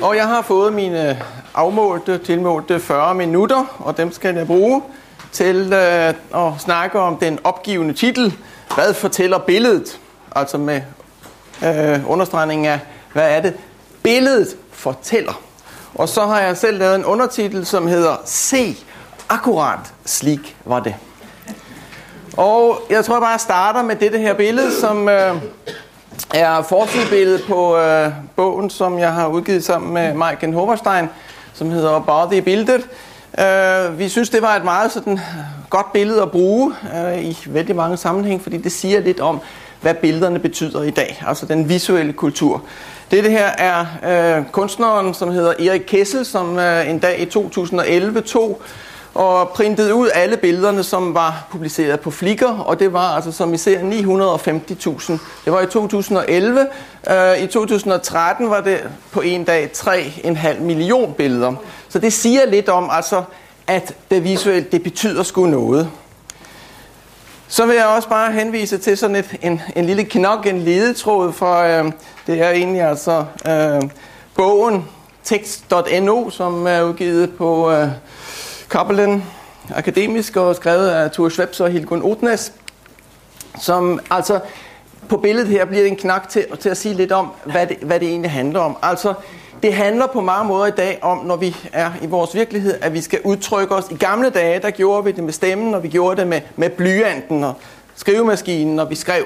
Og jeg har fået mine afmålte, tilmålte 40 minutter, og dem skal jeg bruge til øh, at snakke om den opgivende titel, Hvad fortæller billedet? Altså med øh, understregning af, hvad er det? Billedet fortæller. Og så har jeg selv lavet en undertitel, som hedder Se, akkurat slik var det. Og jeg tror jeg bare starter med dette her billede, som øh, er forsidebilledet på øh, bogen, som jeg har udgivet sammen med Maiken Hoverstein, som hedder Body Bildet. Øh, vi synes, det var et meget sådan, godt billede at bruge øh, i vældig mange sammenhæng, fordi det siger lidt om, hvad billederne betyder i dag, altså den visuelle kultur. Dette her er øh, kunstneren, som hedder Erik Kessel, som øh, en dag i 2011 tog og printede ud alle billederne, som var publiceret på Flickr, og det var altså, som I ser, 950.000. Det var i 2011. Øh, I 2013 var det på en dag 3,5 million billeder. Så det siger lidt om, altså, at det visuelt, det betyder sgu noget. Så vil jeg også bare henvise til sådan et, en, en lille knok, en ledetråd, for øh, det er egentlig altså øh, bogen tekst.no, som er udgivet på øh, Kappelen Akademisk og skrevet af Thor Schweppes og Hilgun Otnes, som altså på billedet her bliver en knak til, til at sige lidt om, hvad det, hvad det egentlig handler om. Altså, det handler på mange måder i dag om, når vi er i vores virkelighed, at vi skal udtrykke os. I gamle dage, der gjorde vi det med stemmen, og vi gjorde det med, med blyanten og skrivemaskinen, når vi skrev.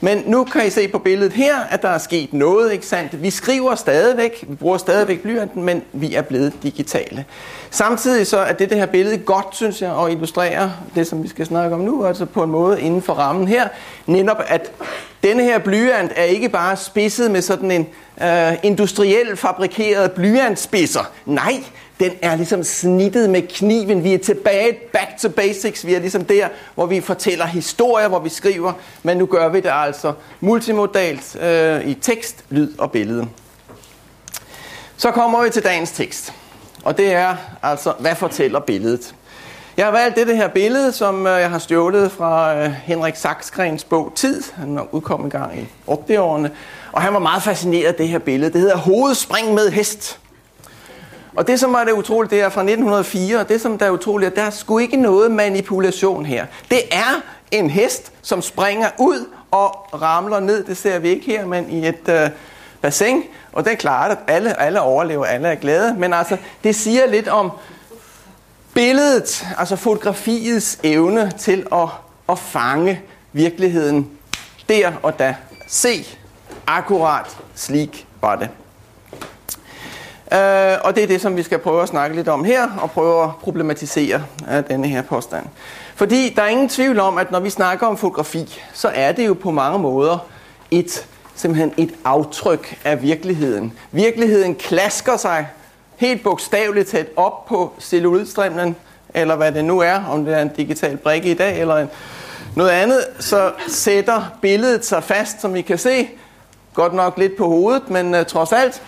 Men nu kan I se på billedet her, at der er sket noget, ikke sandt? Vi skriver stadigvæk, vi bruger stadigvæk blyanten, men vi er blevet digitale. Samtidig så er det, det her billede godt, synes jeg, at illustrere det, som vi skal snakke om nu, altså på en måde inden for rammen her. Netop, at denne her blyant er ikke bare spidset med sådan en øh, industriel fabrikeret blyantspidser. Nej, den er ligesom snittet med kniven. Vi er tilbage, back to basics. Vi er ligesom der, hvor vi fortæller historier, hvor vi skriver, men nu gør vi det altså multimodalt øh, i tekst, lyd og billede. Så kommer vi til dagens tekst. Og det er altså, hvad fortæller billedet? Jeg har valgt det her billede, som øh, jeg har stjålet fra øh, Henrik Saxgrens bog Tid. Han er udkommet i gang i 80'erne. Og han var meget fascineret af det her billede. Det hedder Hovedspring med hest. Og det, som var det utroligt, det er fra 1904, og det, som der er utroligt, at der er sgu ikke noget manipulation her. Det er en hest, som springer ud og ramler ned. Det ser vi ikke her, men i et øh, bassin. Og det er klart, at alle, alle overlever, alle er glade. Men altså, det siger lidt om billedet, altså fotografiets evne til at, at fange virkeligheden der og da. Se, akkurat slik var det. Øh, og det er det, som vi skal prøve at snakke lidt om her, og prøve at problematisere øh, denne her påstand. Fordi der er ingen tvivl om, at når vi snakker om fotografi, så er det jo på mange måder et, simpelthen et aftryk af virkeligheden. Virkeligheden klasker sig helt bogstaveligt tæt op på celluloidstrimlen, eller hvad det nu er, om det er en digital brikke i dag, eller en, noget andet, så sætter billedet sig fast, som I kan se, godt nok lidt på hovedet, men uh, trods alt,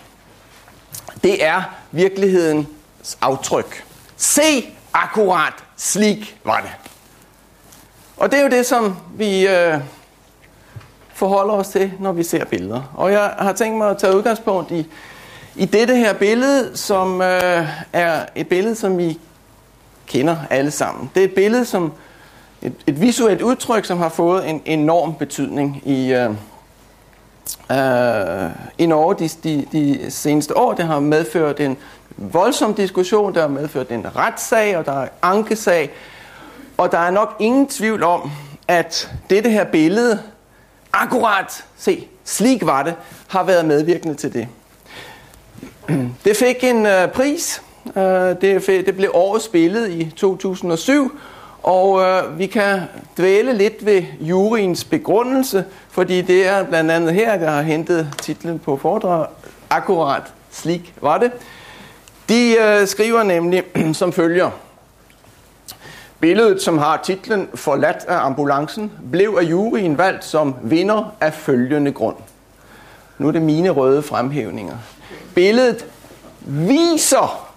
det er virkelighedens aftryk. Se akkurat, slik var det. Og det er jo det, som vi øh, forholder os til, når vi ser billeder. Og jeg har tænkt mig at tage udgangspunkt i, i dette her billede, som øh, er et billede, som vi kender alle sammen. Det er et billede, som et, et visuelt udtryk, som har fået en enorm betydning i, øh, øh, i Norge de, de, de seneste år. Det har medført en voldsom diskussion, der har medført en retssag, og der er ankesag. Og der er nok ingen tvivl om, at dette her billede, akkurat, se, slik var det, har været medvirkende til det. Det fik en øh, pris. Øh, det, det blev årets billede i 2007, og øh, vi kan dvæle lidt ved juryens begrundelse, fordi det er blandt andet her, der har hentet titlen på foredrag. Akkurat slik var det. De øh, skriver nemlig som følger. Billedet, som har titlen Forladt af ambulancen, blev af juryen valgt som vinder af følgende grund. Nu er det mine røde fremhævninger. Billedet viser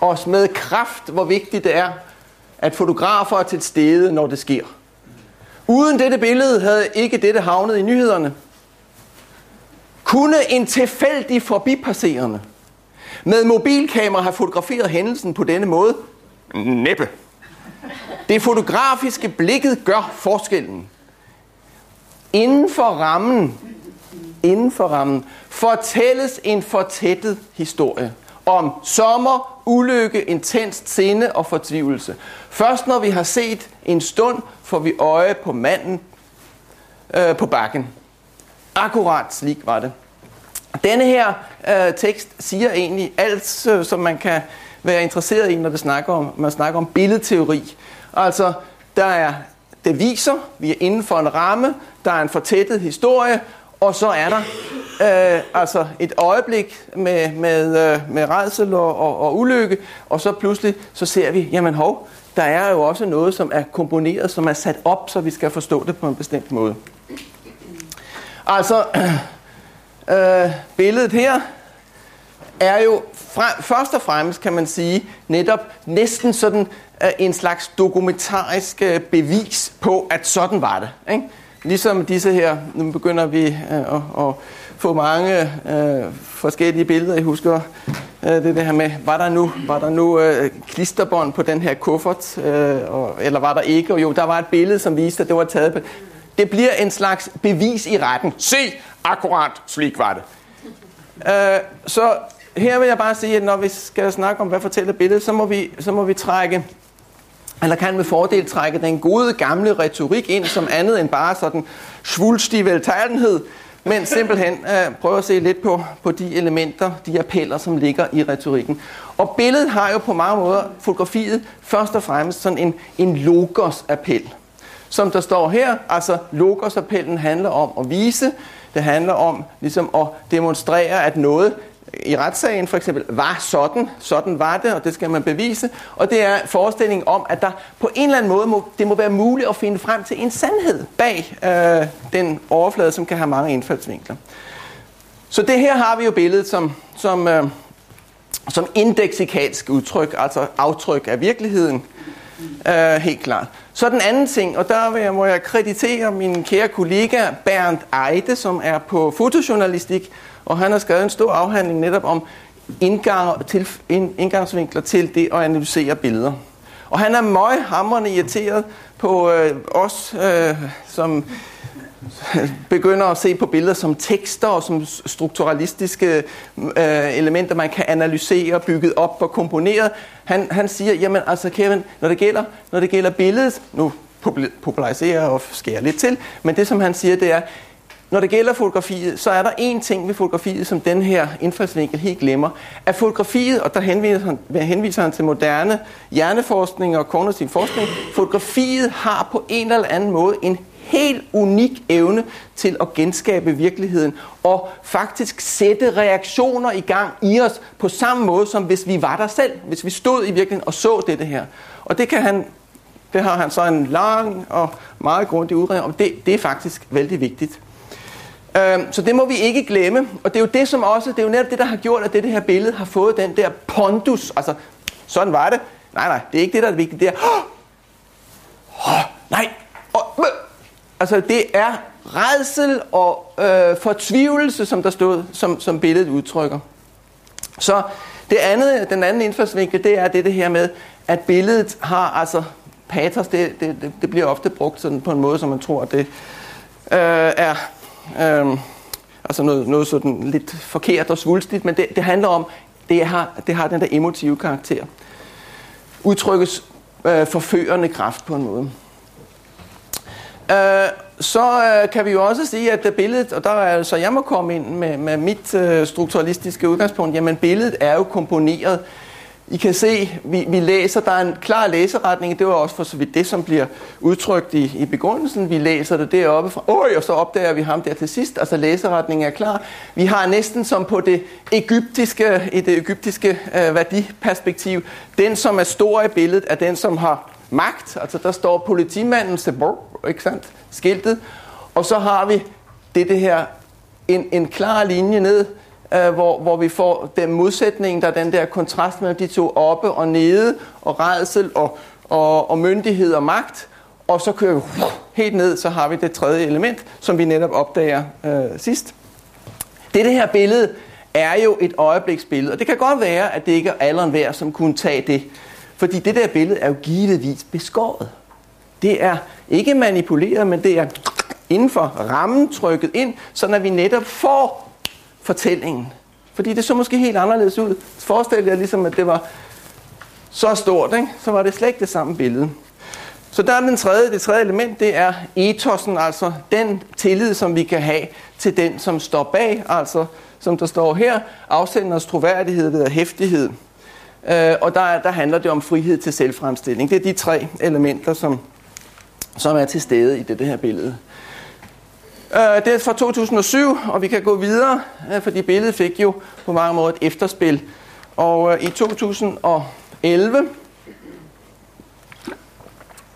os med kraft, hvor vigtigt det er, at fotografer er til stede, når det sker. Uden dette billede havde ikke dette havnet i nyhederne. Kunne en tilfældig forbipasserende med mobilkamera har fotograferet hændelsen på denne måde? Næppe. Det fotografiske blikket gør forskellen. Inden for rammen, inden for rammen, fortælles en fortættet historie om sommer, ulykke, intens sinde og fortvivlelse. Først når vi har set en stund, får vi øje på manden øh, på bakken. Akkurat slik var det. Denne her øh, tekst siger egentlig alt, øh, som man kan være interesseret i, når det snakker om, man snakker om billedteori. Altså, der er det viser, vi er inden for en ramme, der er en fortættet historie, og så er der øh, altså et øjeblik med, med, øh, med redsel og, og, og ulykke, og så pludselig så ser vi, jamen hov, der er jo også noget, som er komponeret, som er sat op, så vi skal forstå det på en bestemt måde. Altså, øh, billedet her er jo fra, først og fremmest, kan man sige, netop næsten sådan øh, en slags dokumentarisk øh, bevis på, at sådan var det. Ikke? Ligesom disse her, nu begynder vi øh, at, at få mange øh, forskellige billeder. Jeg husker øh, det der med, var der nu, var der nu øh, klisterbånd på den her kuffert, øh, og, eller var der ikke? Og jo, der var et billede, som viste, at det var taget på. Det bliver en slags bevis i retten. Se, akkurat slik var det. Øh, så her vil jeg bare sige, at når vi skal snakke om, hvad fortæller billedet, så må vi, så må vi trække eller kan med fordel trække den gode gamle retorik ind som andet end bare sådan svulstig veltalenhed, men simpelthen øh, prøve at se lidt på, på de elementer, de appeller, som ligger i retorikken. Og billedet har jo på mange måder, fotografiet, først og fremmest sådan en, en logos-appel. Som der står her, altså logos-appellen handler om at vise, det handler om ligesom at demonstrere, at noget i retssagen for eksempel var sådan, sådan var det, og det skal man bevise, og det er forestillingen om, at der på en eller anden måde må, det må være muligt at finde frem til en sandhed bag øh, den overflade, som kan have mange indfaldsvinkler. Så det her har vi jo billedet som, som, øh, som indeksikalsk udtryk, altså aftryk af virkeligheden, øh, helt klart. Så den anden ting, og der vil jeg, må jeg kreditere min kære kollega Bernd Eide, som er på fotojournalistik, og han har skrevet en stor afhandling netop om indgang til, indgangsvinkler til det at analysere billeder. Og han er meget hamrende irriteret på øh, os, øh, som begynder at se på billeder som tekster og som strukturalistiske øh, elementer, man kan analysere, bygget op og komponeret. Han, han siger, jamen altså Kevin, når det gælder, når det gælder billedet, nu populariserer og skærer lidt til, men det som han siger, det er, når det gælder fotografiet, så er der én ting ved fotografiet, som den her indfaldsvinkel helt glemmer. At fotografiet, og der henviser han, henviser han til moderne hjerneforskning og kognitiv forskning, fotografiet har på en eller anden måde en helt unik evne til at genskabe virkeligheden og faktisk sætte reaktioner i gang i os på samme måde, som hvis vi var der selv, hvis vi stod i virkeligheden og så dette her. Og det kan han det har han så en lang og meget grundig udredning om. Det, det er faktisk vældig vigtigt. Øhm, så det må vi ikke glemme, og det er jo det, som også, det er jo netop det, der har gjort, at det, det her billede har fået den der pondus, altså sådan var det. Nej, nej, det er ikke det, der er det vigtige, det er, oh, oh, nej, oh, altså det er redsel og øh, fortvivlelse, som der stod, som, som billedet udtrykker. Så det andet, den anden indfaldsvinkel, det er det, det her med, at billedet har altså patos, det, det, det, det bliver ofte brugt sådan på en måde, som man tror, det øh, er. Øhm, altså noget, noget sådan lidt forkert og svulstigt, men det, det handler om, det har, det har den der emotive karakter. Udtrykkes øh, forførende kraft på en måde. Øh, så øh, kan vi jo også sige, at det billedet, og der er så jeg må komme ind med, med mit øh, strukturalistiske udgangspunkt, jamen billedet er jo komponeret i kan se, vi, vi læser, der er en klar læseretning, det var også for så vidt det, som bliver udtrykt i, i begrundelsen. Vi læser det deroppe fra, Øj, og så opdager vi ham der til sidst, altså læseretningen er klar. Vi har næsten som på det egyptiske, i det egyptiske øh, værdiperspektiv, den som er stor i billedet, er den som har magt, altså der står politimanden, Sebor, ikke sandt, skiltet, og så har vi det, det her, en, en klar linje ned, øh, hvor, hvor vi får den modsætning, der er den der kontrast mellem de to oppe og nede, og redsel og, og, og myndighed og magt. Og så kører vi helt ned, så har vi det tredje element, som vi netop opdager øh, sidst. Det, det her billede er jo et øjebliksbillede. Og det kan godt være, at det ikke er alderen værd, som kunne tage det. Fordi det der billede er jo givetvis beskåret. Det er ikke manipuleret, men det er inden for rammen trykket ind, så når vi netop får fortællingen. Fordi det så måske helt anderledes ud. Forestil jer ligesom, at det var så stort, ikke? så var det slet ikke det samme billede. Så der er den tredje, det tredje element, det er etosen, altså den tillid, som vi kan have til den, som står bag, altså som der står her, afsenders troværdighed ved hæftighed. Øh, og der, der handler det om frihed til selvfremstilling. Det er de tre elementer, som, som er til stede i det, det her billede. Øh, det er fra 2007, og vi kan gå videre, øh, fordi billedet fik jo på mange måder et efterspil. Og øh, i 2011,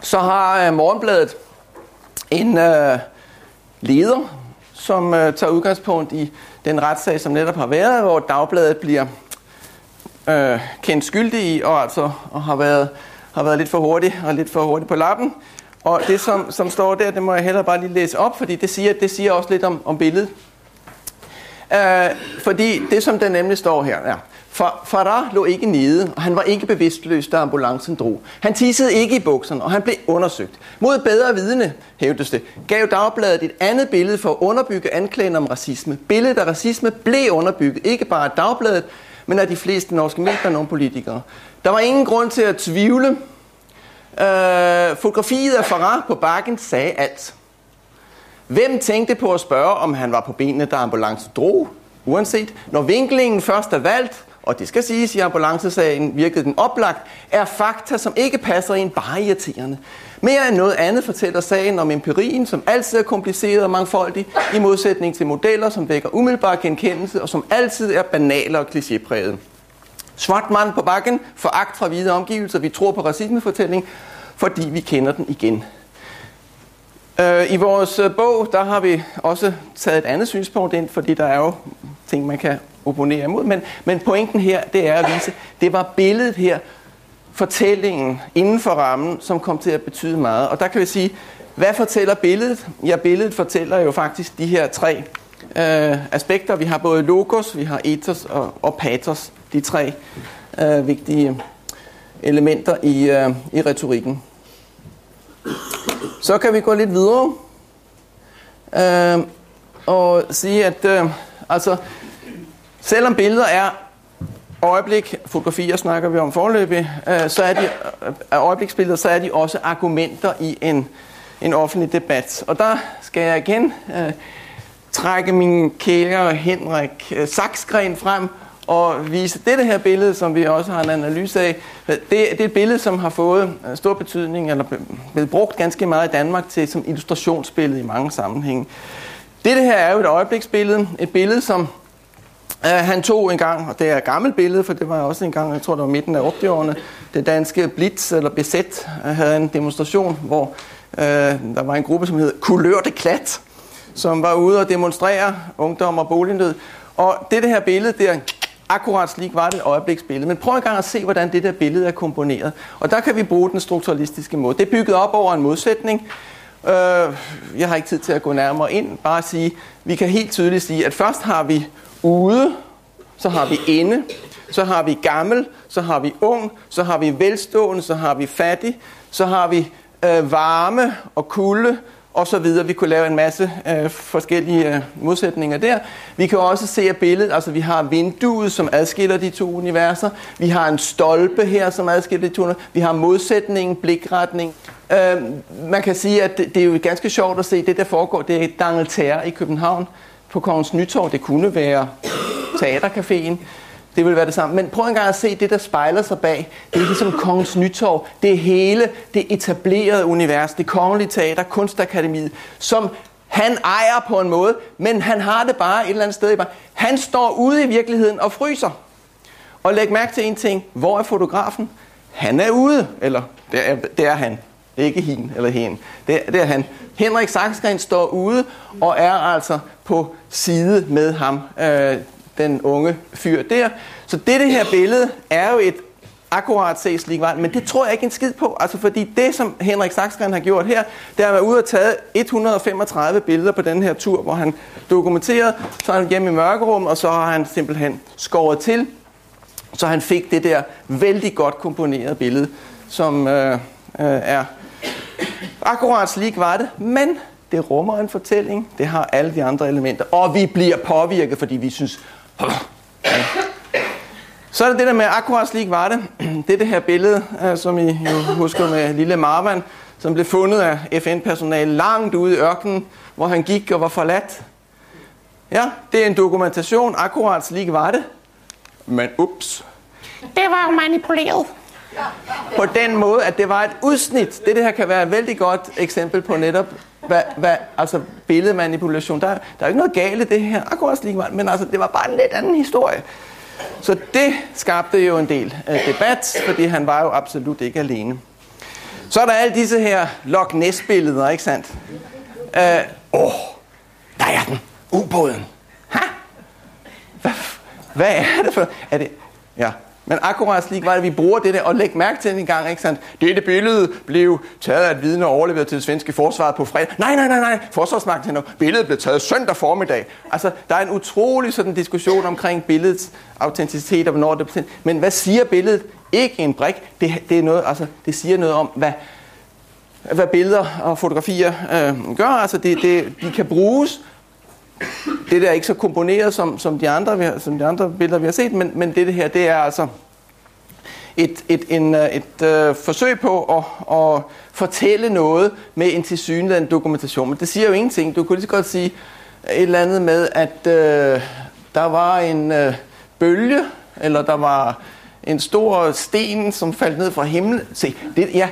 så har øh, Morgenbladet en leder, som tager udgangspunkt i den retssag, som netop har været, hvor Dagbladet bliver øh, kendt skyldig i, og altså og har, været, har været lidt for hurtig og lidt for hurtig på lappen. Og det, som, som står der, det må jeg heller bare lige læse op, fordi det siger, det siger også lidt om, om billedet. Øh, fordi det, som der nemlig står her, er, for Farah lå ikke nede, og han var ikke bevidstløs, da ambulancen drog. Han tissede ikke i bukserne, og han blev undersøgt. Mod bedre vidne, hævdes det, gav Dagbladet et andet billede for at underbygge anklagen om racisme. Billedet af racisme blev underbygget, ikke bare af Dagbladet, men af de fleste norske medier og nogle politikere. Der var ingen grund til at tvivle. Øh, fotografiet af Farah på bakken sagde alt. Hvem tænkte på at spørge, om han var på benene, da ambulancen drog? Uanset, når vinklingen først er valgt, og det skal siges, i ambulancesagen virkede den oplagt, er fakta, som ikke passer ind, bare irriterende. Mere end noget andet fortæller sagen om empirien, som altid er kompliceret og mangfoldig, i modsætning til modeller, som vækker umiddelbar genkendelse og som altid er banale og klichépræget. Svart mand på bakken, foragt fra hvide omgivelser, vi tror på racismefortælling, fordi vi kender den igen. Øh, I vores øh, bog, der har vi også taget et andet synspunkt ind, fordi der er jo ting, man kan opponere imod. Men, men pointen her, det er at vise, det var billedet her, fortællingen inden for rammen, som kom til at betyde meget. Og der kan vi sige, hvad fortæller billedet? Ja, billedet fortæller jo faktisk de her tre øh, aspekter. Vi har både logos, vi har ethos og, og pathos, de tre øh, vigtige elementer i, øh, i retorikken. Så kan vi gå lidt videre øh, og sige, at øh, altså, selvom billeder er øjeblik, fotografier snakker vi om forløbig, øh, så er de øh, øjebliksbilleder, så er de også argumenter i en, en offentlig debat. Og der skal jeg igen øh, trække min kære Henrik øh, Saksgren frem og vise dette her billede, som vi også har en analyse af. Det, det er et billede, som har fået øh, stor betydning, eller blevet brugt ganske meget i Danmark til som illustrationsbillede i mange sammenhænge. Dette her er jo et øjebliksbillede, et billede, som Uh, han tog en gang, og det er et gammelt billede, for det var også en gang, jeg tror det var midten af 80'erne, det danske Blitz eller BZ havde en demonstration, hvor uh, der var en gruppe, som hed Kulør det Klat, som var ude og demonstrere ungdom og bolignød. Og det, det her billede, der, akkurat slik var det et øjebliksbillede. Men prøv en gang at se, hvordan det der billede er komponeret. Og der kan vi bruge den strukturalistiske måde. Det er bygget op over en modsætning. Øh, Jeg har ikke tid til at gå nærmere ind. Bare at sige, vi kan helt tydeligt sige, at først har vi ude, så har vi inde, så har vi gammel, så har vi ung, så har vi velstående, så har vi fattig, så har vi øh, varme og kulde og så videre. Vi kunne lave en masse øh, forskellige øh, modsætninger der. Vi kan også se af billedet, altså vi har vinduet, som adskiller de to universer. Vi har en stolpe her, som adskiller de to universer. Vi har modsætningen, blikretning. Øh, man kan sige, at det, det er jo ganske sjovt at se, det der foregår, det er D'Angleterre i København på Kongens Nytorv. Det kunne være Teatercaféen. Det vil være det samme. Men prøv engang at se det, der spejler sig bag. Det er ligesom Kongens Nytorv. Det er hele det etablerede univers. Det kongelige teater, kunstakademiet, som han ejer på en måde, men han har det bare et eller andet sted. Han står ude i virkeligheden og fryser. Og læg mærke til en ting. Hvor er fotografen? Han er ude. Eller det er, det er han. Ikke hin eller hen. Det, det er han. Henrik Saksgren står ude og er altså på side med ham, øh, den unge fyr der. Så dette her billede er jo et akkurat ses lige men det tror jeg ikke en skid på. Altså fordi det, som Henrik Saksgren har gjort her, det er at være ude og taget 135 billeder på den her tur, hvor han dokumenterede, så er han hjemme i mørkerum, og så har han simpelthen skåret til, så han fik det der vældig godt komponerede billede, som øh, øh, er akkurat slik var det, men det rummer en fortælling, det har alle de andre elementer, og vi bliver påvirket, fordi vi synes, så er det det der med, akkurat slik var det. Det er det her billede, øh, som I jo husker med lille Marvan, som blev fundet af FN-personale langt ude i ørkenen, hvor han gik og var forladt. Ja, det er en dokumentation. Akkurat slik var det. Men ups. Det var jo manipuleret. På den måde, at det var et udsnit. Det, det her kan være et vældig godt eksempel på netop, hvad, hvad, altså billedmanipulation. Der, der er jo ikke noget galt i det her. Akkurat slik meget, men altså, det var bare en lidt anden historie. Så det skabte jo en del uh, debat, fordi han var jo absolut ikke alene. Så er der alle disse her Loch Ness-billeder, ikke sandt? Øh, åh, uh, oh, der er den. Ubåden. Ha? Hvad, hvad er det for... Er det... Ja, men akkurat slik var det, vi bruger det der, og læg mærke til det en gang, ikke sandt? Dette billede blev taget af et vidne og overleveret til det svenske forsvar på fredag. Nej, nej, nej, nej, forsvarsmagten nu. Billedet blev taget søndag formiddag. Altså, der er en utrolig sådan diskussion omkring billedets autenticitet og hvornår det Men hvad siger billedet? Ikke en brik. Det, det, er noget, altså, det siger noget om, hvad, hvad billeder og fotografier øh, gør. Altså, det, det, de kan bruges det der er ikke så komponeret som, som, de andre, vi har, som de andre billeder, vi har set, men, men det, her, det er altså et, et, en, et, et øh, forsøg på at, at fortælle noget med en tilsyneladende dokumentation. Men det siger jo ingenting. Du kunne lige så godt sige et eller andet med, at øh, der var en øh, bølge, eller der var en stor sten, som faldt ned fra himlen. Se, det, ja,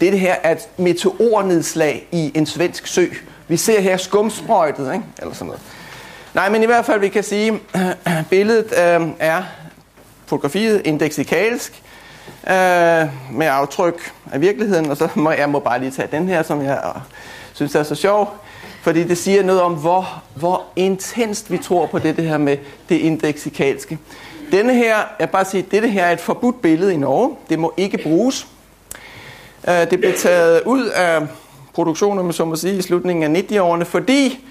det, det her er et meteornedslag i en svensk sø. Vi ser her skumsprøjtet, ikke? eller sådan noget. Nej, men i hvert fald, vi kan sige, billedet øh, er fotografiet indexikalsk øh, med aftryk af virkeligheden, og så må jeg må bare lige tage den her, som jeg øh, synes er så sjov, fordi det siger noget om, hvor, hvor intenst vi tror på det, det her med det indexikalske. Denne her, jeg bare sige, dette her er et forbudt billede i Norge. Det må ikke bruges. Øh, det blev taget ud af produktioner, som så må sige, i slutningen af 90'erne, fordi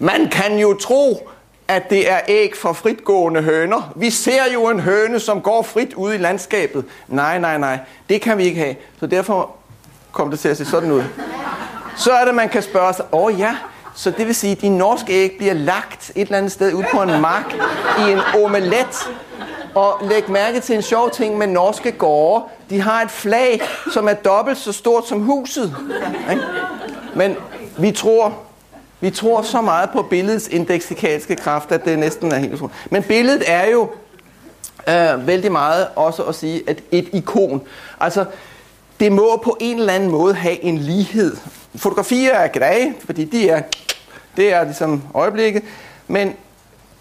man kan jo tro, at det er æg fra fritgående høner. Vi ser jo en høne, som går frit ude i landskabet. Nej, nej, nej, det kan vi ikke have. Så derfor kom det til at se sådan ud. Så er det, man kan spørge sig, åh oh, ja, så det vil sige, at de norske æg bliver lagt et eller andet sted ud på en mark i en omelet. Og læg mærke til en sjov ting med norske gårde. De har et flag, som er dobbelt så stort som huset. Ikke? Men vi tror, vi tror så meget på billedets indeksikalske kraft, at det næsten er helt utroligt. Men billedet er jo øh, vældig meget også at sige, at et ikon. Altså, det må på en eller anden måde have en lighed. Fotografier er greje, fordi de er, det er ligesom øjeblikket. Men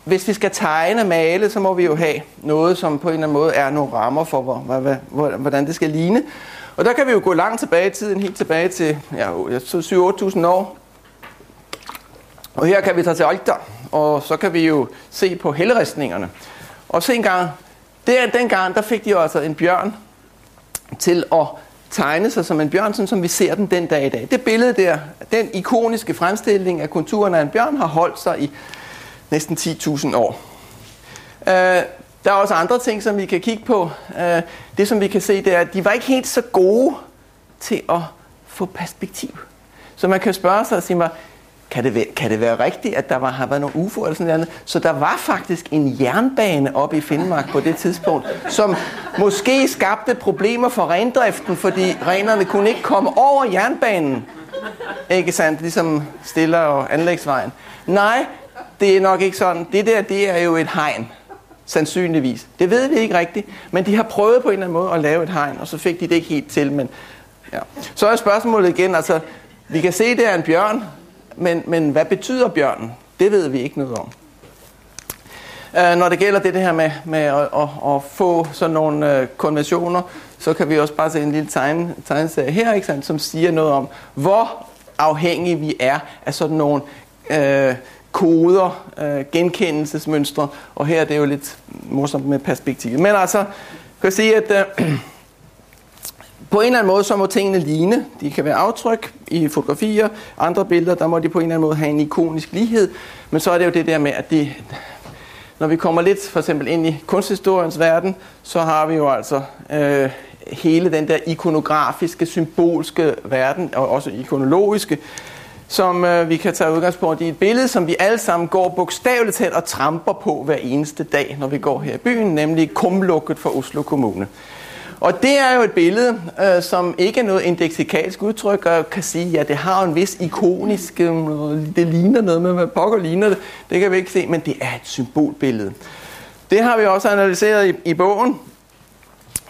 hvis vi skal tegne og male, så må vi jo have noget, som på en eller anden måde er nogle rammer for, hvor, hvor, hvordan det skal ligne. Og der kan vi jo gå langt tilbage i tiden, helt tilbage til ja, 7-8.000 år. Og her kan vi tage til Alter, og så kan vi jo se på helleristningerne. Og se en gang, der, dengang, der fik de jo altså en bjørn til at tegne sig som en bjørn, sådan som vi ser den den dag i dag. Det billede der, den ikoniske fremstilling af konturen af en bjørn, har holdt sig i næsten 10.000 år. Øh, der er også andre ting, som vi kan kigge på. Øh, det, som vi kan se, det er, at de var ikke helt så gode til at få perspektiv. Så man kan spørge sig og sige mig, kan det, være, kan det være rigtigt, at der var, har været nogle UFO eller sådan noget Så der var faktisk en jernbane oppe i Finnmark på det tidspunkt, som måske skabte problemer for rendriften, fordi renerne kunne ikke komme over jernbanen. Ikke sandt? Ligesom stiller og anlægsvejen. Nej, det er nok ikke sådan. Det der, det er jo et hegn. Sandsynligvis. Det ved vi ikke rigtigt. Men de har prøvet på en eller anden måde at lave et hegn, og så fik de det ikke helt til. Men, ja. Så er spørgsmålet igen, altså, vi kan se, det er en bjørn, men, men hvad betyder bjørnen? Det ved vi ikke noget om. Uh, når det gælder det, det her med, med at, at, at få sådan nogle uh, konventioner, så kan vi også bare se en lille tegn, tegneserie her, ikke sandt, som siger noget om, hvor afhængige vi er af sådan nogle uh, koder, uh, genkendelsesmønstre, og her er det jo lidt morsomt med perspektivet. Men altså, kan sige, at øh, på en eller anden måde, så må tingene ligne. De kan være aftryk i fotografier, andre billeder, der må de på en eller anden måde have en ikonisk lighed. Men så er det jo det der med, at de, når vi kommer lidt for eksempel ind i kunsthistoriens verden, så har vi jo altså øh, hele den der ikonografiske, symbolske verden, og også ikonologiske, som øh, vi kan tage udgangspunkt i et billede, som vi alle sammen går bogstaveligt talt og tramper på hver eneste dag, når vi går her i byen, nemlig kumlukket for Oslo Kommune. Og det er jo et billede, øh, som ikke er noget indeksikalsk udtryk, og kan sige, at ja, det har en vis ikonisk, øh, det ligner noget, men hvad pokker ligner det, det kan vi ikke se, men det er et symbolbillede. Det har vi også analyseret i, i bogen,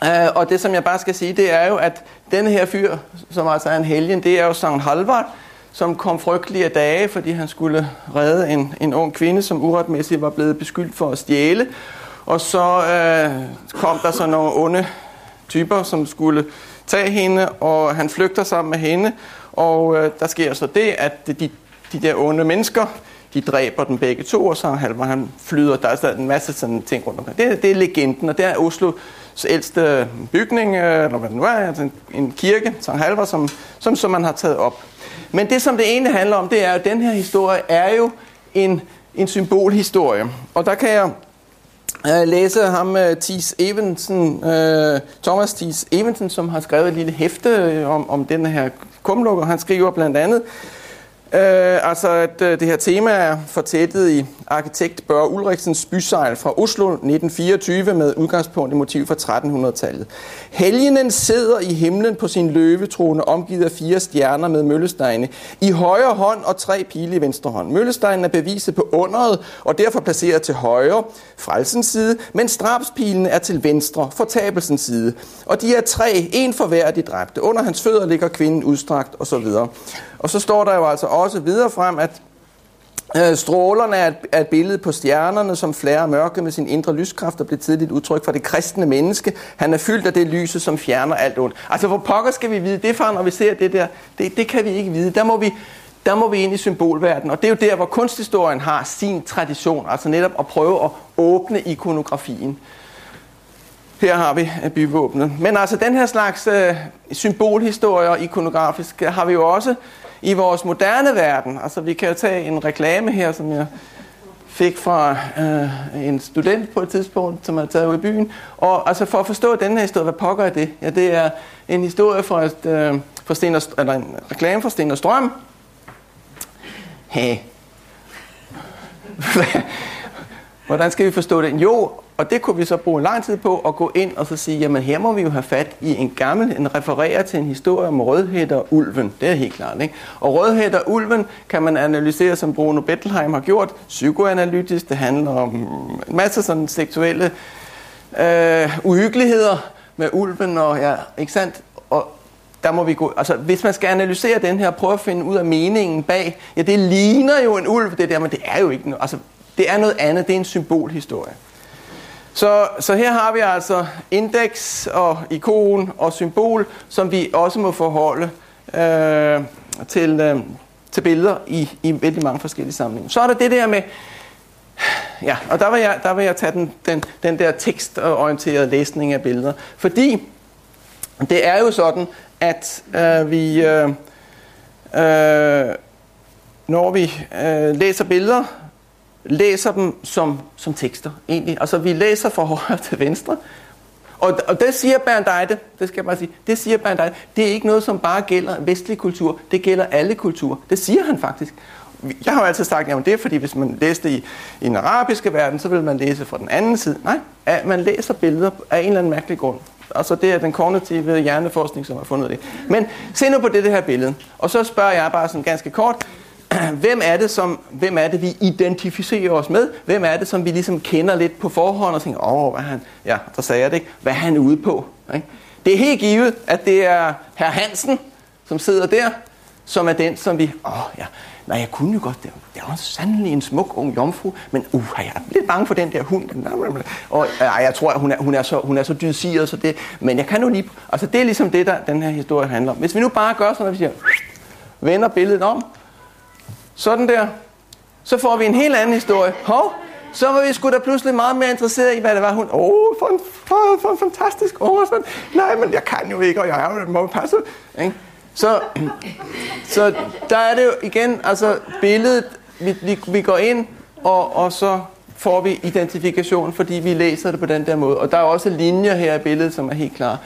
øh, og det som jeg bare skal sige, det er jo, at den her fyr, som altså er en helgen, det er jo Sankt Halvard, som kom frygtelige dage, fordi han skulle redde en, en ung kvinde, som uretmæssigt var blevet beskyldt for at stjæle. Og så øh, kom der så nogle onde typer, som skulle tage hende, og han flygter sammen med hende, og øh, der sker så det, at de, de der onde mennesker, de dræber dem begge to, og så halver han flyder. Der er så en masse sådan ting rundt omkring. Det, det er legenden, og det er Oslos ældste bygning, øh, eller hvad det nu er, altså en, en kirke, Sankt halver, som, som, som man har taget op. Men det, som det egentlig handler om, det er, at den her historie er jo en, en symbolhistorie. Og der kan jeg Øh, læse ham, øh, Thies Evensen, øh, Thomas Thies Evensen, som har skrevet et lille hæfte om, om den her kumlukker. Han skriver blandt andet, Øh, altså, at øh, det her tema er fortættet i arkitekt Børge Ulriksens bysejl fra Oslo 1924 med udgangspunkt i motiv fra 1300-tallet. Helgenen sidder i himlen på sin løvetrone, omgivet af fire stjerner med møllestejne I højre hånd og tre pile i venstre hånd. Møllesteinen er beviset på underet og derfor placeret til højre, frelsens side, mens drabspilen er til venstre, fortabelsens side. Og de er tre, en for hver af de dræbte. Under hans fødder ligger kvinden udstrakt osv. Og så står der jo altså også videre frem, at øh, strålerne er et, er et billede på stjernerne, som flærer mørke med sin indre lyskraft og bliver tidligt udtryk for det kristne menneske. Han er fyldt af det lyse, som fjerner alt ondt. Altså, hvor pokker skal vi vide det fra, når vi ser det der? Det, det kan vi ikke vide. Der må vi, der må vi ind i symbolverdenen, og det er jo der, hvor kunsthistorien har sin tradition, altså netop at prøve at åbne ikonografien. Her har vi øh, byvåbnet. Men altså den her slags øh, symbolhistorie og ikonografisk har vi jo også i vores moderne verden. Altså vi kan jo tage en reklame her, som jeg fik fra øh, en student på et tidspunkt, som er taget ud i byen. Og altså for at forstå den her historie, hvad pokker er det? Ja, det er en historie fra, et, øh, fra Sten og, eller en reklame fra Sten og Strøm. Hey. Hvordan skal vi forstå det? Jo, og det kunne vi så bruge lang tid på at gå ind og så sige, jamen her må vi jo have fat i en gammel, en refererer til en historie om rødhætter og ulven. Det er helt klart, ikke? Og rødhætter og ulven kan man analysere, som Bruno Bettelheim har gjort, psykoanalytisk. Det handler om en masse sådan seksuelle øh, uhyggeligheder med ulven, og ja, ikke sandt? Og der må vi gå, altså hvis man skal analysere den her, prøve at finde ud af meningen bag, ja det ligner jo en ulv det der, men det er jo ikke noget, altså det er noget andet, det er en symbolhistorie. Så, så her har vi altså indeks og ikon og symbol, som vi også må forholde øh, til, øh, til billeder i, i vældig mange forskellige sammenhænge. Så er der det der med, ja, og der vil jeg, der vil jeg tage den, den, den der tekstorienterede læsning af billeder. Fordi det er jo sådan, at øh, vi, øh, øh, når vi øh, læser billeder, læser dem som, som tekster, egentlig. Altså, vi læser fra højre til venstre, og, og det siger Berndeide, det skal jeg bare sige, det siger Berndeide, det er ikke noget, som bare gælder vestlig kultur, det gælder alle kulturer. Det siger han faktisk. Jeg har jo altid sagt, at det er fordi, hvis man læste i, i den arabiske verden, så vil man læse fra den anden side. Nej, at man læser billeder af en eller anden mærkelig grund. Altså det er den kognitive hjerneforskning, som har fundet det. Men se nu på det, det her billede. Og så spørger jeg bare sådan ganske kort, hvem er det, som, hvem er det, vi identificerer os med? Hvem er det, som vi ligesom kender lidt på forhånd og tænker, åh, hvad han, ja, der sagde jeg det ikke, hvad er han ude på? Ikke? Det er helt givet, at det er herr Hansen, som sidder der, som er den, som vi, åh ja, nej, jeg kunne jo godt, det, det var sandelig en smuk ung jomfru, men uh, jeg er lidt bange for den der hund. Og ja, jeg tror, at hun er, hun er så, hun er så dydsiget, så det, men jeg kan nu lige, altså det er ligesom det, der den her historie handler om. Hvis vi nu bare gør sådan, at vi siger, vender billedet om, sådan der. Så får vi en helt anden historie. Hov, så var vi sgu da pludselig meget mere interesseret i, hvad det var. Hun, åh, oh, for en, for, for en fantastisk oversvand. Nej, men jeg kan jo ikke, og jeg er jo må passe. Ikke? Så, så der er det jo igen, altså billedet, vi, vi, vi går ind, og, og så får vi identifikation, fordi vi læser det på den der måde. Og der er også linjer her i billedet, som er helt klare.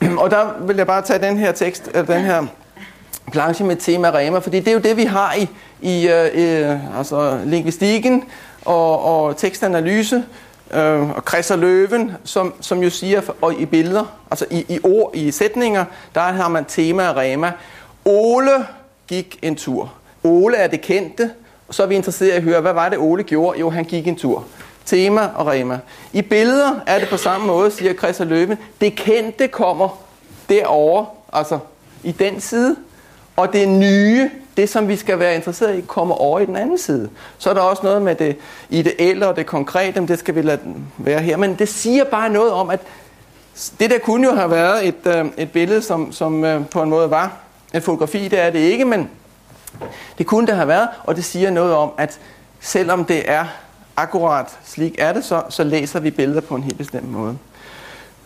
Og der vil jeg bare tage den her tekst, eller den her planche med tema rema, fordi det er jo det, vi har i, i øh, øh, altså linguistikken og, og tekstanalyse, øh, og Chris og Løven, som, som jo siger, og i billeder, altså i, i ord, i sætninger, der har man tema og rema. Ole gik en tur. Ole er det kendte, og så er vi interesseret i at høre, hvad var det Ole gjorde? Jo, han gik en tur. Tema og Rema. I billeder er det på samme måde, siger Chris og Løven. Det kendte kommer derovre, altså i den side, og det nye, det som vi skal være interesseret i, kommer over i den anden side. Så er der også noget med det ideelle og det konkrete, men det skal vi lade være her. Men det siger bare noget om, at det der kunne jo have været et, øh, et billede, som, som øh, på en måde var et fotografi, det er det ikke, men det kunne det have været, og det siger noget om, at selvom det er akkurat slik er det, så, så læser vi billeder på en helt bestemt måde.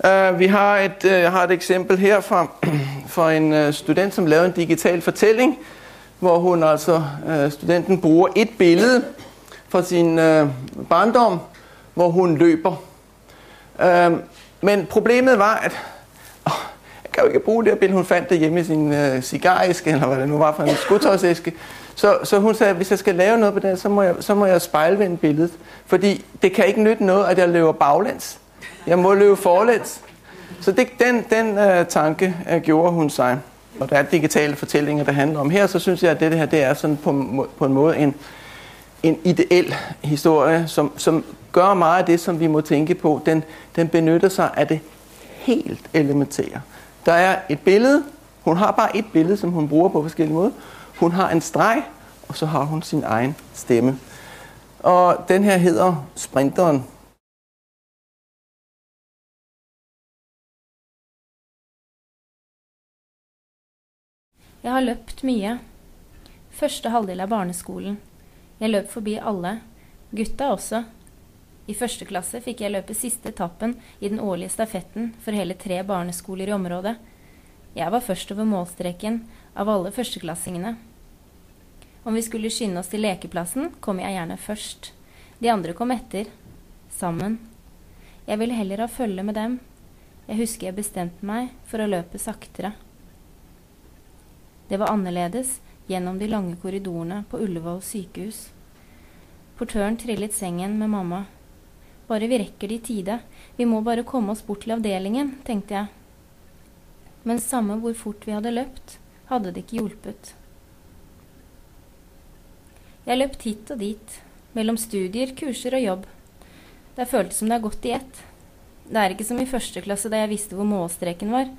Uh, vi har et, uh, jeg har et eksempel her fra, fra en uh, student, som lavede en digital fortælling, hvor hun altså, uh, studenten bruger et billede fra sin uh, barndom, hvor hun løber. Uh, men problemet var, at oh, jeg kan jo ikke bruge det her billede, hun fandt det hjemme i sin uh, cigaræske, eller hvad det nu var for en skudtøjsæske. Så, så hun sagde, at hvis jeg skal lave noget på det, så må jeg, så må jeg spejlvende billedet. Fordi det kan ikke nytte noget, at jeg løber baglæns. Jeg må løbe forlæns. Så det, den, den uh, tanke uh, gjorde hun sig. Og der er digitale fortællinger, der handler om her, så synes jeg, at det her det er sådan på, på en måde en, en ideel historie, som, som gør meget af det, som vi må tænke på. Den, den benytter sig af det helt elementære. Der er et billede. Hun har bare et billede, som hun bruger på forskellige måder. Hun har en streg, og så har hun sin egen stemme. Og den her hedder Sprinteren. Jeg har løpt mye. Første halvdel av barneskolen. Jeg løp forbi alle. Gutta også. I første klasse fikk jeg løpe siste etappen i den årlige stafetten for hele tre barneskoler i området. Jeg var først over målstreken av alle førsteklassingene. Om vi skulle skynde oss til lekeplassen, kom jeg gjerne først. De andre kom etter. Sammen. Jeg ville heller ha følge med dem. Jeg husker jeg bestemte meg for å løpe saktere. Det var annerledes gjennom de lange korridorene på Ullevål sykehus. Portøren trillet sengen med mamma. Bare vi rekker det i tide. Vi må bare komme oss bort til avdelingen, tenkte jeg. Men samme hvor fort vi hadde løpt, hadde det ikke hjulpet. Jeg løp hit og dit, mellom studier, kurser og jobb. Det føltes som det har gått i ett. Det er ikke som i første klasse da jeg visste hvor målstreken var.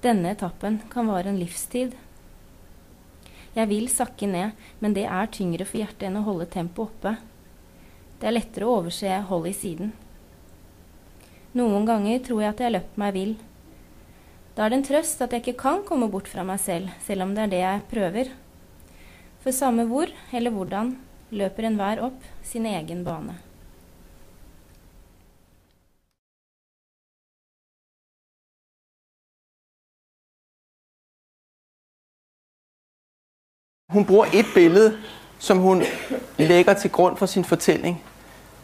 Denne etappen kan vare en livstid. Jeg vil sakke ned, men det er tyngre for hjertet enn å holde tempoet oppe. Det er lettere å overse hold i siden. Noen ganger tror jeg at jeg har løpt meg vill. Da er det en trøst at jeg ikke kan komme bort fra meg selv, selv om det er det jeg prøver. For samme hvor eller hvordan løper enhver opp sin egen bane. Hun bruger et billede, som hun lægger til grund for sin fortælling.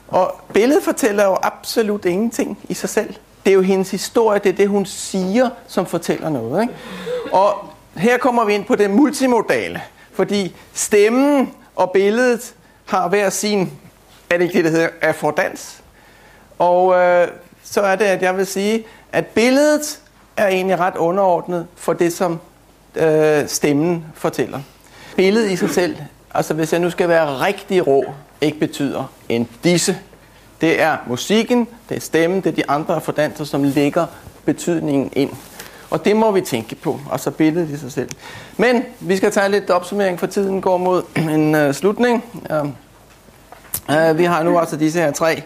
Og billedet fortæller jo absolut ingenting i sig selv. Det er jo hendes historie, det er det, hun siger, som fortæller noget. Ikke? Og her kommer vi ind på det multimodale, fordi stemmen og billedet har hver sin, er det ikke det, der hedder affordans? Og øh, så er det, at jeg vil sige, at billedet er egentlig ret underordnet for det, som øh, stemmen fortæller billede i sig selv, altså hvis jeg nu skal være rigtig rå, ikke betyder en disse. Det er musikken, det er stemmen, det er de andre fordanser, som lægger betydningen ind. Og det må vi tænke på, altså billedet i sig selv. Men vi skal tage lidt opsummering, for tiden går mod en øh, slutning. Øhm, øh, vi har nu altså disse her tre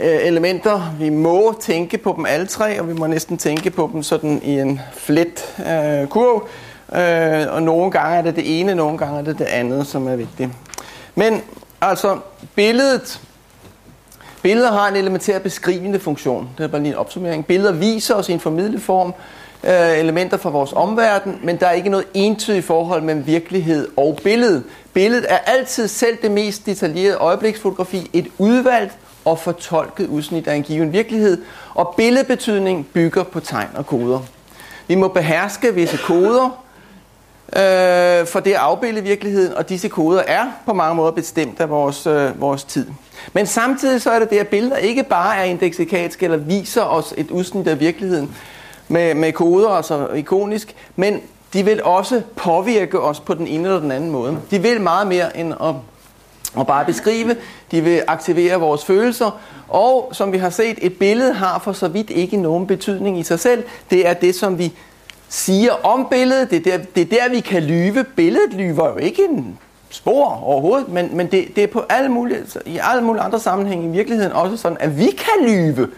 øh, elementer. Vi må tænke på dem alle tre, og vi må næsten tænke på dem sådan i en flet øh, kurv. Øh, og nogle gange er det det ene, nogle gange er det det andet, som er vigtigt. Men altså, billedet Billeder har en elementær beskrivende funktion. Det er bare lige en opsummering. Billeder viser os i en formidlet form øh, elementer fra vores omverden, men der er ikke noget entydigt forhold mellem virkelighed og billede. Billedet er altid selv det mest detaljerede øjebliksfotografi, et udvalgt og fortolket udsnit af en given virkelighed, og billedbetydning bygger på tegn og koder. Vi må beherske visse koder, øh, for det at afbilde virkeligheden, og disse koder er på mange måder bestemt af vores, øh, vores tid. Men samtidig så er det det, at billeder ikke bare er indeksikatske eller viser os et udsnit af virkeligheden med, med koder, altså ikonisk, men de vil også påvirke os på den ene eller den anden måde. De vil meget mere end at, at bare beskrive. De vil aktivere vores følelser, og som vi har set, et billede har for så vidt ikke nogen betydning i sig selv. Det er det, som vi siger om billedet. Det er der, det er der vi kan lyve. Billedet lyver jo ikke en spor overhovedet, men, men det, det er på alle mulige, altså, i alle mulige andre sammenhænge i virkeligheden også sådan, at vi kan lyve.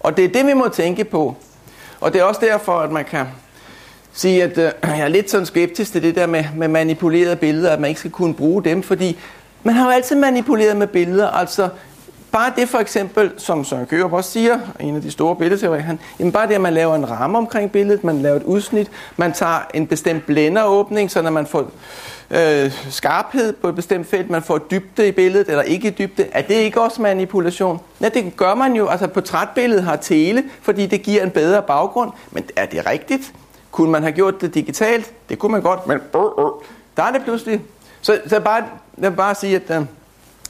Og det er det, vi må tænke på. Og det er også derfor, at man kan sige, at øh, jeg er lidt sådan skeptisk til det der med, med manipulerede billeder, at man ikke skal kunne bruge dem, fordi man har jo altid manipuleret med billeder. Altså, bare det for eksempel, som Søren Kørup også siger, en af de store billedteorier, han, jamen bare det, at man laver en ramme omkring billedet, man laver et udsnit, man tager en bestemt blænderåbning, så når man får øh, skarphed på et bestemt felt, man får dybde i billedet, eller ikke dybde, er det ikke også manipulation? Ja, det gør man jo. Altså portrætbilledet har tele, fordi det giver en bedre baggrund, men er det rigtigt? Kunne man have gjort det digitalt? Det kunne man godt, men øh, øh, der er det pludselig. Så, så bare, jeg vil bare sige, at... Øh,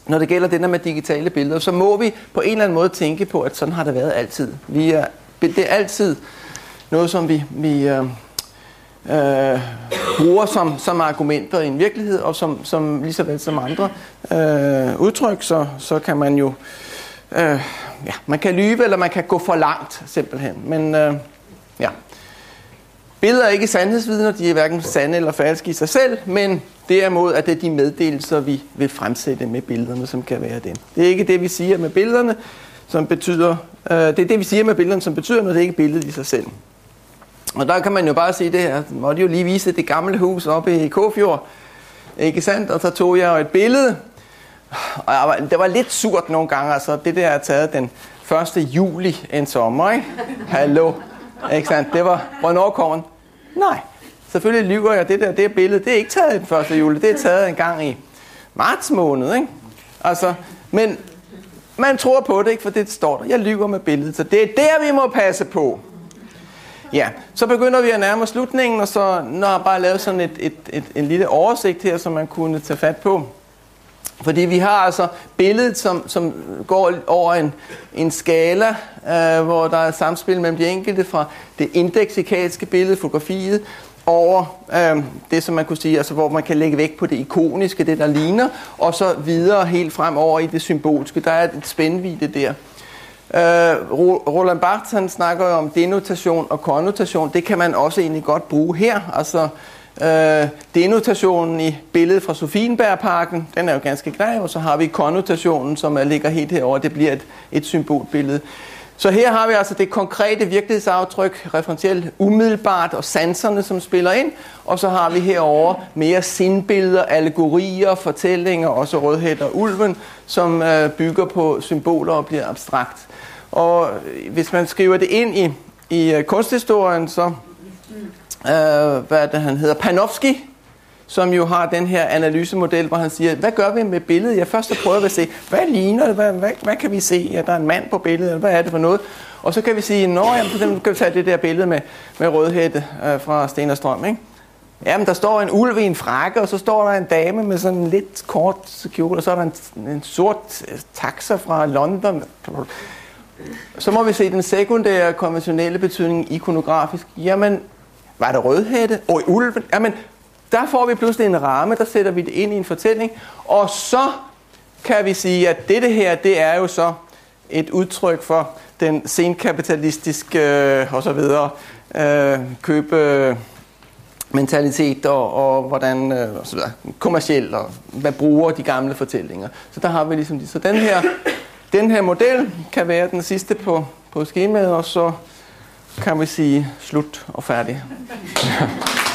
når det gælder det der med digitale billeder, så må vi på en eller anden måde tænke på, at sådan har det været altid. Vi er, det er altid noget, som vi, vi øh, øh, bruger som, som argumenter i en virkelighed, og som, som lige så vel som andre øh, udtryk, så, så kan man jo øh, ja, man kan lyve, eller man kan gå for langt simpelthen. Men øh, billeder er ikke sandhedsvidner, de er hverken sande eller falske i sig selv, men Derimod er det de meddelelser, vi vil fremsætte med billederne, som kan være det. Det er ikke det, vi siger med billederne, som betyder, øh, det er det, vi siger med billederne, som betyder noget, det er ikke billedet i sig selv. Og der kan man jo bare sige det her, måtte jo lige vise det gamle hus oppe i Kofjord, ikke sandt? Og så tog jeg et billede, og jeg var, det var lidt surt nogle gange, altså det der er taget den 1. juli en sommer, ikke? Hallo, ikke sandt? Det var, hvornår kommer Nej, Selvfølgelig lyver jeg, det der det billede, det er ikke taget den 1. juli, det er taget en gang i marts måned, ikke? Altså, men man tror på det, ikke? For det står der. Jeg lyver med billedet, så det er der, vi må passe på. Ja, så begynder vi at nærme slutningen, og så når jeg bare lavet sådan et, et, et, en lille oversigt her, som man kunne tage fat på. Fordi vi har altså billedet, som, som går over en, en skala, øh, hvor der er samspil mellem de enkelte fra det indeksikalske billede, fotografiet, over øh, det, som man kunne sige, altså hvor man kan lægge vægt på det ikoniske, det der ligner, og så videre helt frem over i det symbolske. Der er et spændvidde der. Øh, Roland Barthes han snakker jo om denotation og konnotation. Det kan man også egentlig godt bruge her. Altså øh, denotationen i billedet fra Sofienbergparken, den er jo ganske grej, og så har vi konnotationen, som ligger helt herover. Det bliver et, et symbolbillede. Så her har vi altså det konkrete virkelighedsaftryk, referentielt umiddelbart, og sanserne, som spiller ind. Og så har vi herover mere sindbilleder, allegorier, fortællinger, også rødhæt og ulven, som øh, bygger på symboler og bliver abstrakt. Og hvis man skriver det ind i, i øh, kunsthistorien, så Mm. øh, hvad det, han hedder, Panofsky, som jo har den her analysemodel, hvor han siger, hvad gør vi med billedet? Jeg først prøver at se, hvad ligner det? Hvad, hvad, hvad kan vi se? Ja, der er en mand på billedet, eller hvad er det for noget? Og så kan vi sige, nå, jamen, for eksempel kan vi tage det der billede med, med rødhætte øh, fra Sten og Strøm, ikke? Jamen, der står en ulv i en frakke, og så står der en dame med sådan en lidt kort kjole, og så er der en, en sort øh, taxa fra London. Så må vi se den sekundære konventionelle betydning ikonografisk. Jamen, var det rødhætte? Og ulven? Jamen, der får vi pludselig en ramme, der sætter vi det ind i en fortælling, og så kan vi sige, at dette her, det er jo så et udtryk for den senkapitalistiske øh, og så videre øh, købe øh, mentalitet og, og hvordan øh, og så videre, kommercielt og hvad bruger de gamle fortællinger. Så der har vi ligesom de. Så den her, den her model kan være den sidste på, på skemaet, og så kan vi sige slut og færdig.